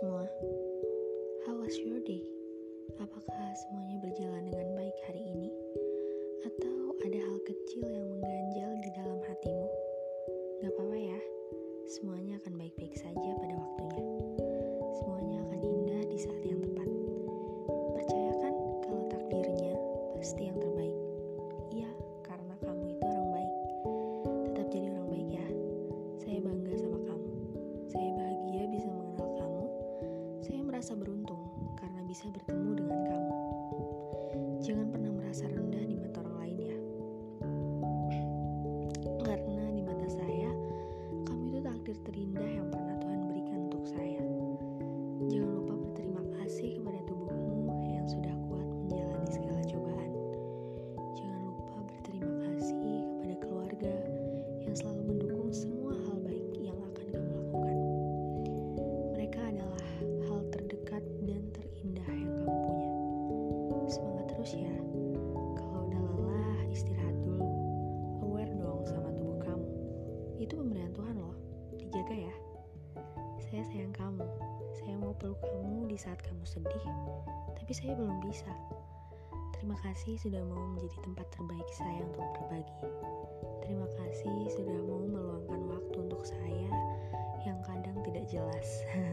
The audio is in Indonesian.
semua. How was your day? Apakah semuanya berjalan dengan baik hari ini? Atau ada hal kecil yang mengganjal di dalam hatimu? Gak apa-apa ya, semuanya akan baik-baik saja pada waktunya. Semuanya akan indah di saat yang tepat. Percayakan kalau takdirnya pasti merasa beruntung karena bisa bertemu Saya sayang kamu. Saya mau peluk kamu di saat kamu sedih, tapi saya belum bisa. Terima kasih sudah mau menjadi tempat terbaik saya untuk berbagi. Terima kasih sudah mau meluangkan waktu untuk saya yang kadang tidak jelas.